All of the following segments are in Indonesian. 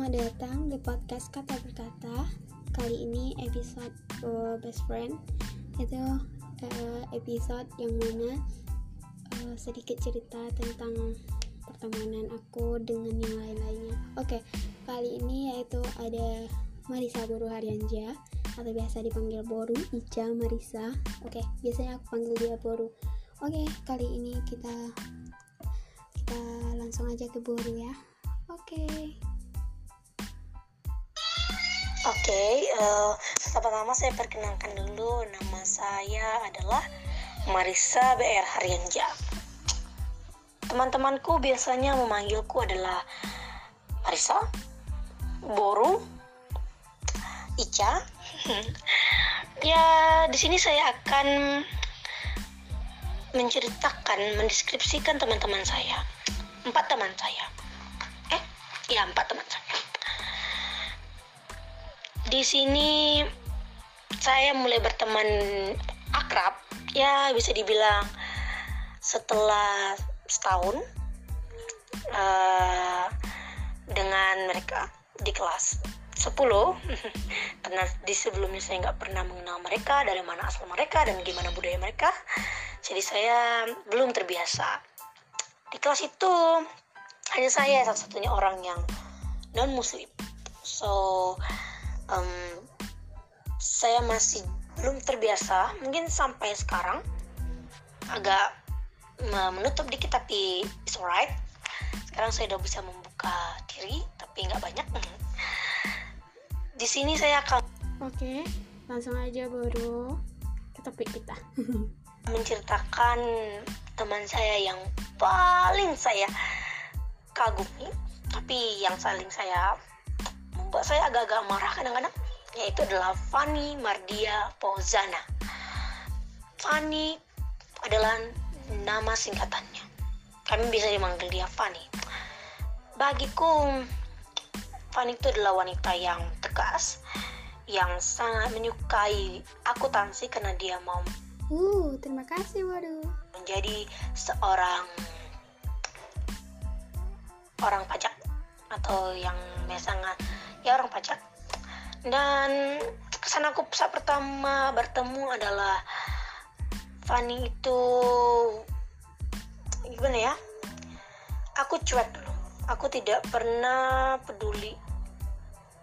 Selamat datang di podcast Kata Berkata. Kali ini episode uh, Best Friend itu uh, episode yang mana uh, sedikit cerita tentang pertemanan aku dengan yang lain-lainnya. Oke, kali ini yaitu ada Marisa Boru Haryanja atau biasa dipanggil Boru, Ica Marisa. Oke, biasanya aku panggil dia Boru. Oke, kali ini kita kita langsung aja ke Boru ya. Oke. Oke, uh, pertama saya perkenalkan dulu nama saya adalah Marisa BR Haryanja. Teman-temanku biasanya memanggilku adalah Marisa, Boru, Ica. ya, di sini saya akan menceritakan, mendeskripsikan teman-teman saya. Empat teman saya. Eh, ya empat teman saya di sini saya mulai berteman akrab ya bisa dibilang setelah setahun uh, dengan mereka di kelas 10 karena di sebelumnya saya nggak pernah mengenal mereka dari mana asal mereka dan gimana budaya mereka. Jadi saya belum terbiasa. Di kelas itu hanya saya satu-satunya orang yang non muslim so um, saya masih belum terbiasa mungkin sampai sekarang. Agak menutup dikit tapi it's alright. Sekarang saya udah bisa membuka diri tapi nggak banyak. Di sini saya akan oke langsung aja baru ke topik kita. menceritakan teman saya yang paling saya kagumi tapi yang saling saya membuat saya agak-agak marah kadang-kadang yaitu adalah Fanny Mardia Pauzana. Fanny adalah nama singkatannya. Kami bisa dimanggil dia Fanny. Bagiku, Fanny itu adalah wanita yang tegas, yang sangat menyukai akuntansi karena dia mau Uh, terima kasih, waduh. Menjadi seorang orang pajak atau yang biasa ya orang pajak dan kesan aku saat pertama bertemu adalah Fanny itu gimana ya aku cuek dulu. Aku tidak pernah peduli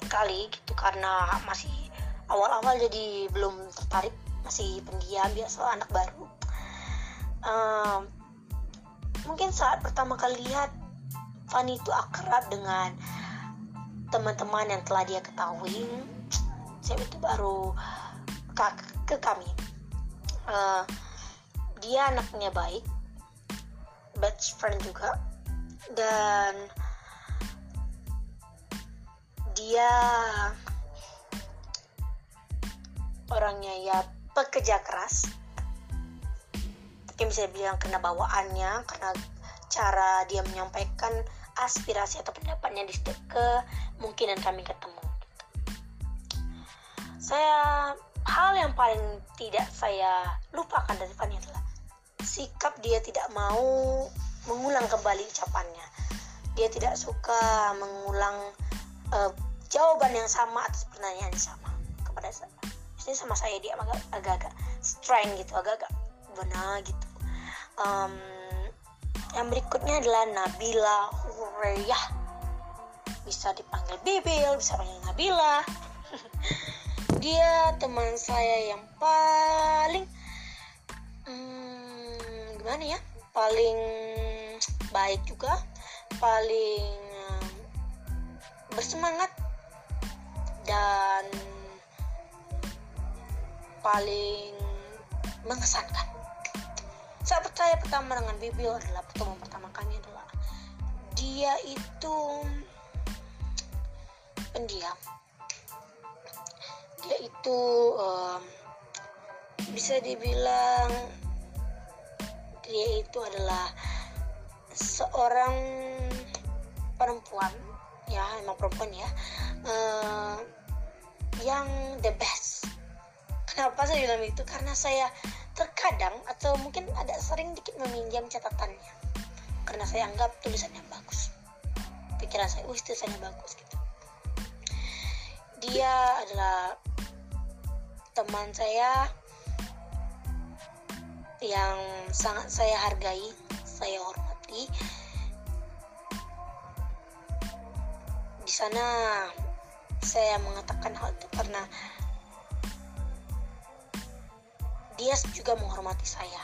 kali gitu karena masih awal-awal jadi belum tertarik masih pendiam biasa anak baru. Um, mungkin saat pertama kali lihat Fanny itu akrab dengan teman-teman yang telah dia ketahui saya itu baru ke, ke kami. Uh, dia anaknya baik best friend juga dan dia orangnya ya pekerja keras. Mungkin bisa bilang kena bawaannya karena cara dia menyampaikan aspirasi atau pendapatnya di ke mungkinan kami ketemu. Saya hal yang paling tidak saya lupakan dari Fanny adalah sikap dia tidak mau mengulang kembali ucapannya. Dia tidak suka mengulang uh, jawaban yang sama atas pertanyaan yang sama kepada saya. Ini sama saya dia agak-agak strength gitu agak-agak benar gitu. Um, yang berikutnya adalah Nabila Hureyah bisa dipanggil Bibil bisa panggil Nabila. Dia teman saya yang paling hmm, gimana ya? Paling baik juga. Paling um, bersemangat. Dan paling mengesankan. Saya percaya pertama dengan Bibi adalah pertemuan pertama kami adalah dia itu pendiam. Dia itu um, bisa dibilang dia itu adalah seorang perempuan. Ya emang perempuan ya. Uh, yang the best. Kenapa saya bilang itu? Karena saya terkadang atau mungkin ada sering dikit meminjam catatannya. Karena saya anggap tulisannya bagus pikiran saya wih tulisannya bagus gitu dia adalah teman saya yang sangat saya hargai, saya hormati. Di sana saya mengatakan hal itu karena dia juga menghormati saya.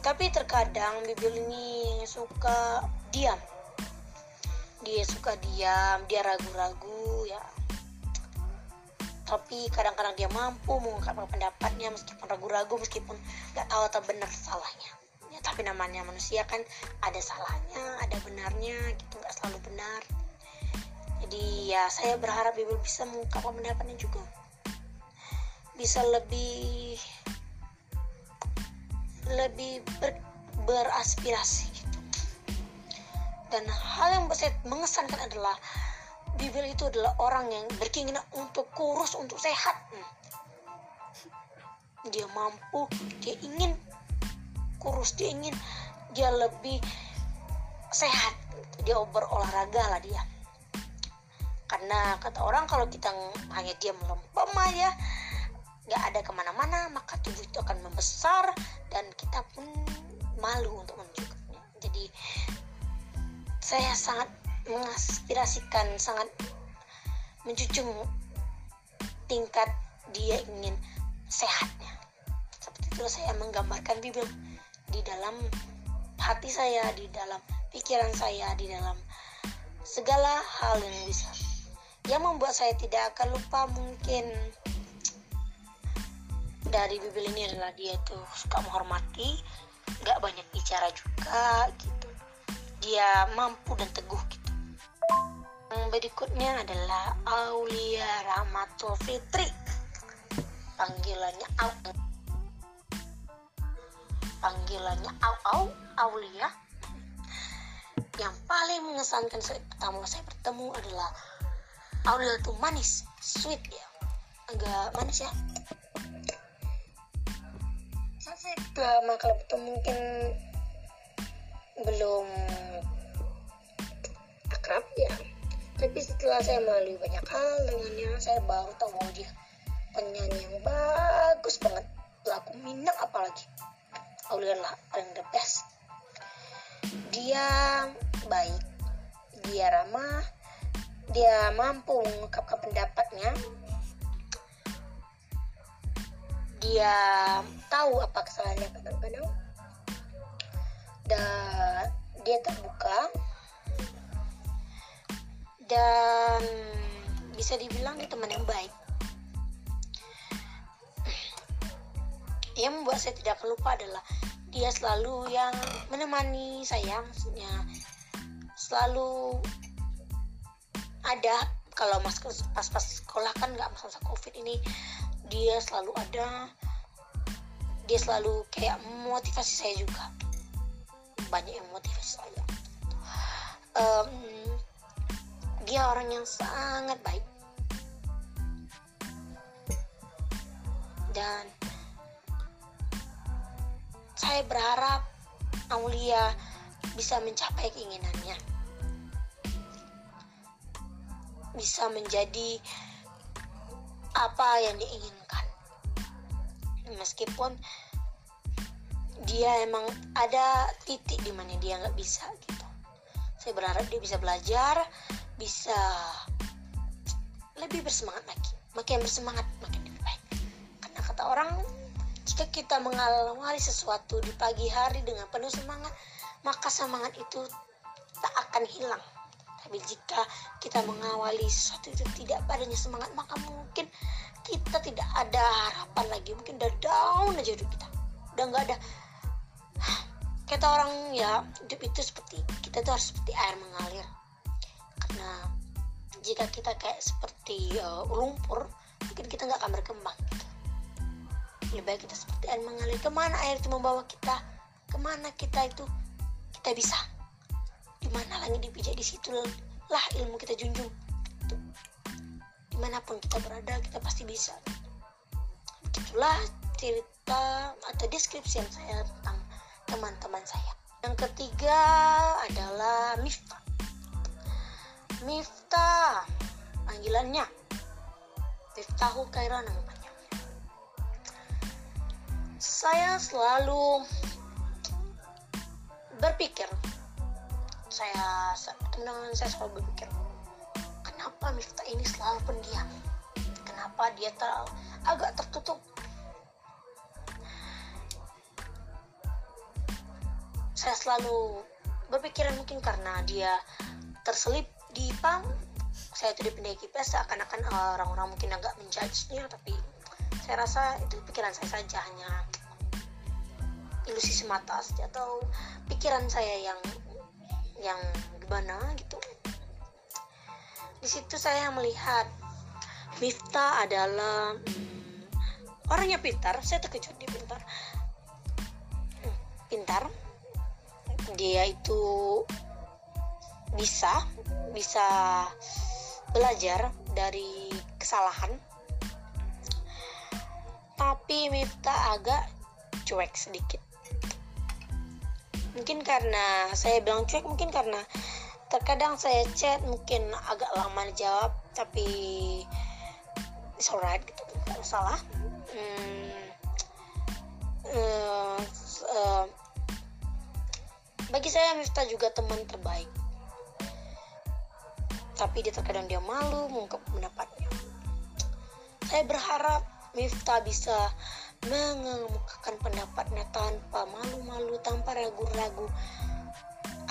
Tapi terkadang Bibil ini suka diam. Dia suka diam, dia ragu-ragu ya. Tapi kadang-kadang dia mampu mengungkapkan pendapatnya meskipun ragu-ragu, meskipun nggak tahu atau benar salahnya. Ya, tapi namanya manusia kan ada salahnya, ada benarnya, gitu nggak selalu benar jadi ya saya berharap ibu bisa mengungkapkan pendapatnya juga bisa lebih lebih ber, beraspirasi gitu. dan hal yang saya mengesankan adalah Bibil itu adalah orang yang berkeinginan untuk kurus untuk sehat. Dia mampu dia ingin kurus dia ingin dia lebih sehat. Dia berolahraga lah dia. Karena kata orang kalau kita hanya diam melempem aja nggak ada ke mana-mana maka tubuh itu akan membesar dan kita pun malu untuk menunjukkannya. Jadi saya sangat mengaspirasikan sangat menjunjung tingkat dia ingin sehatnya. Seperti itu saya menggambarkan Bibil di dalam hati saya di dalam pikiran saya di dalam segala hal yang bisa. Yang membuat saya tidak akan lupa mungkin dari Bibil ini adalah dia tuh suka menghormati nggak banyak bicara juga gitu. Dia mampu dan teguh gitu. Yang berikutnya adalah Aulia Rahmatul Fitri panggilannya Au. Panggilannya Au Au Aulia. Yang paling mengesankan saya pertama saya bertemu adalah Aulia tuh manis sweet ya. Agak manis ya saya pertama kali itu mungkin belum akrab ya. Tapi setelah saya melalui banyak hal dengannya saya baru tahu bahwa dia penyanyi yang bagus banget lagu minang apalagi. Aulia lah paling the best. Dia baik dia ramah dia mampu mengungkapkan pendapatnya dia tahu apa kesalahannya kadang-kadang dan dia terbuka. Dan bisa dibilang dia teman yang baik. Yang membuat saya tidak lupa adalah dia selalu yang menemani saya maksudnya selalu ada kalau mas pas-pas sekolah kan nggak masa covid ini dia selalu ada. Dia selalu kayak memotivasi saya juga. Banyak yang motivasi saya. Um, dia orang yang sangat baik. Dan saya berharap Aulia bisa mencapai keinginannya. Bisa menjadi apa yang diinginkan meskipun dia emang ada titik di mana dia nggak bisa gitu. Saya berharap dia bisa belajar bisa lebih bersemangat lagi. Makin bersemangat makin lebih baik. Karena kata orang jika kita mengawali sesuatu di pagi hari dengan penuh semangat maka semangat itu tak akan hilang tapi jika kita mengawali sesuatu itu tidak padanya semangat maka mungkin kita tidak ada harapan lagi. Mungkin udah down aja hidup kita. Udah nggak ada. Kata orang ya hidup itu seperti kita tuh harus seperti air mengalir. Karena jika kita kayak seperti uh, lumpur mungkin kita nggak akan berkembang gitu. lebih baik kita seperti air mengalir. Ke mana air itu membawa kita? Ke mana kita itu? Kita bisa di mana langit dipijak? Di situ lah ilmu kita junjung. Tuh. di mana pun kita berada kita pasti bisa. Begitulah cerita atau deskripsi yang saya tentang teman-teman saya. Yang ketiga adalah Miftah. Miftah panggilannya. Miftahu Kairan nama panjangnya saya selalu berpikir saya dengan saya selalu berpikir kenapa Miftah ini selalu pendiam? Kenapa dia terlalu agak tertutup? Saya selalu berpikiran mungkin karena dia terselip di pam saya itu dipindahi kipas seakan-akan orang-orang mungkin agak menjudge-nya tapi saya rasa itu pikiran saya saja hanya ilusi semata atau pikiran saya yang yang gimana gitu. Di situ saya melihat Miftah adalah hmm, orangnya pintar saya terkejut dia pintar. Hmm, pintar. Dia itu bisa bisa belajar dari kesalahan. Tapi Miftah agak cuek sedikit mungkin karena saya bilang cuek mungkin karena terkadang saya chat mungkin agak lama dijawab tapi it's alright gitu tidak salah hmm, uh, uh, bagi saya Miftah juga teman terbaik. Tapi dia terkadang dia malu mengungkap pendapatnya. Saya berharap Miftah bisa mengemukakan pendapatnya tanpa malu-malu, tanpa ragu-ragu,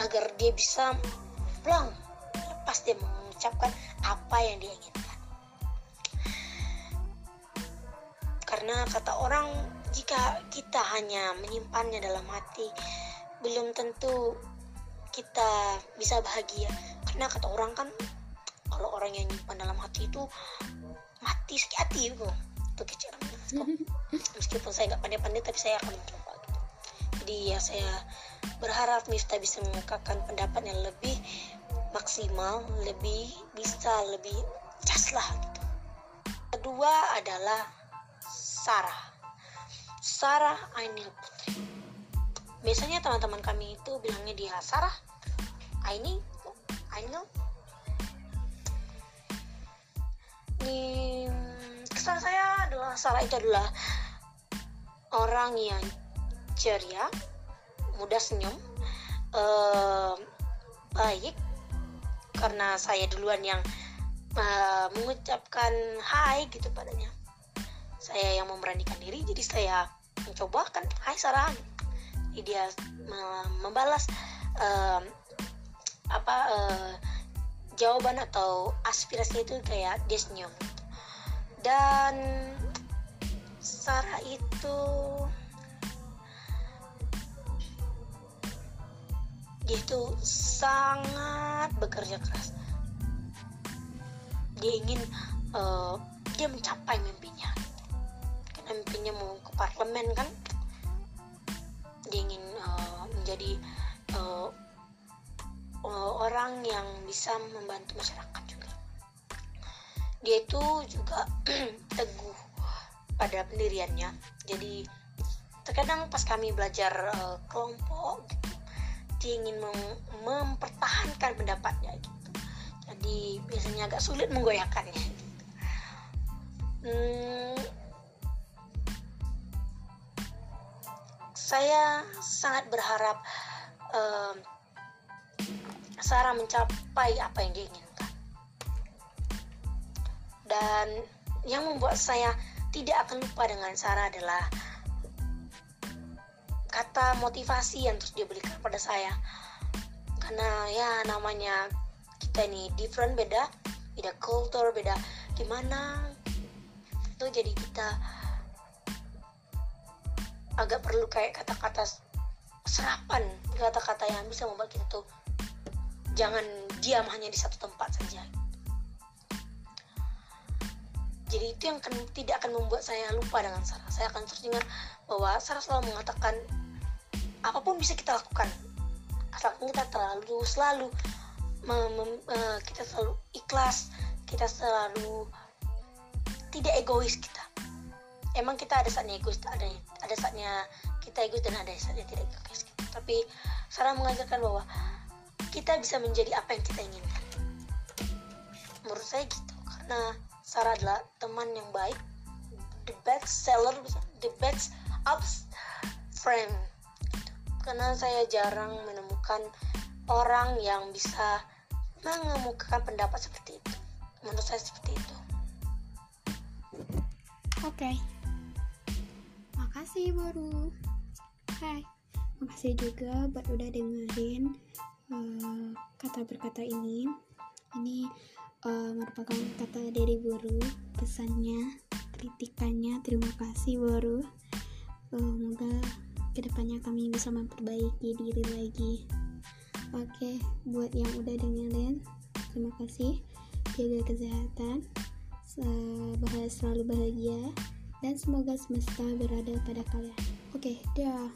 agar dia bisa pulang lepas dia mengucapkan apa yang dia inginkan. Karena kata orang, jika kita hanya menyimpannya dalam hati, belum tentu kita bisa bahagia. Karena kata orang kan kalau orang yang nyimpan dalam hati itu mati sakit hati itu begitu meskipun saya nggak pandai-pandai tapi saya akan mencoba gitu. jadi ya saya berharap Miftah bisa mengungkapkan pendapat yang lebih maksimal lebih bisa lebih cas lah gitu. Kedua adalah Sarah. Sarah Ainil Putri. Biasanya teman-teman kami itu bilangnya dia Sarah Aini Ainil kesan saya adalah Sarah itu adalah orang yang ceria, mudah senyum, baik karena saya duluan yang uh, mengucapkan hai gitu padanya. Saya yang memberanikan diri, jadi saya mencoba kan hai Sarah. Jadi dia membalas apa uh, jawaban atau aspirasi itu kayak dia senyum dan Sarah itu dia itu sangat bekerja keras. Dia ingin uh, dia mencapai mimpinya. Karena mimpinya mau ke parlemen kan? Dia ingin uh, menjadi uh, orang yang bisa membantu masyarakat juga dia itu juga teguh pada pendiriannya. Jadi terkadang pas kami belajar uh, kelompok gitu, dia ingin mem mempertahankan pendapatnya gitu. Jadi biasanya agak sulit menggoyahkannya. Hmm, saya sangat berharap uh, Sarah mencapai apa yang dia inginkan. Dan yang membuat saya tidak akan lupa dengan Sarah adalah kata motivasi yang terus dia berikan pada saya. Karena ya namanya kita ini different beda, beda culture, beda gimana itu jadi kita agak perlu kayak kata-kata serapan kata-kata yang bisa membuat kita tuh jangan diam hanya di satu tempat saja jadi itu yang kan, tidak akan membuat saya lupa dengan Sarah. Saya akan terus ingat bahwa Sarah selalu mengatakan apa pun bisa kita lakukan. Asalkan kita terlalu selalu uh, kita selalu ikhlas kita selalu tidak egois kita. Emang kita ada saatnya egois ada ada saatnya kita egois dan ada saatnya tidak egois tapi Sarah mengajarkan bahwa kita bisa menjadi apa yang kita inginkan. Menurut saya gitu karena Sarah adalah teman yang baik the best seller the best ups friend. Karena saya jarang menemukan orang yang bisa mengemukakan pendapat seperti itu. Menurut saya seperti itu. Oke. Okay. makasih baru hai makasih juga buat udah dengerin uh, kata berkata ini. Ini uh, merupakan kata dari guru pesannya kritikannya. Terima kasih baru uh, semoga ke depannya kami bisa memperbaiki diri lagi. Oke okay, buat yang udah dengerin terima kasih. Jaga kesehatan bahas selalu bahagia dan semoga semesta berada pada kalian. Oke okay, dah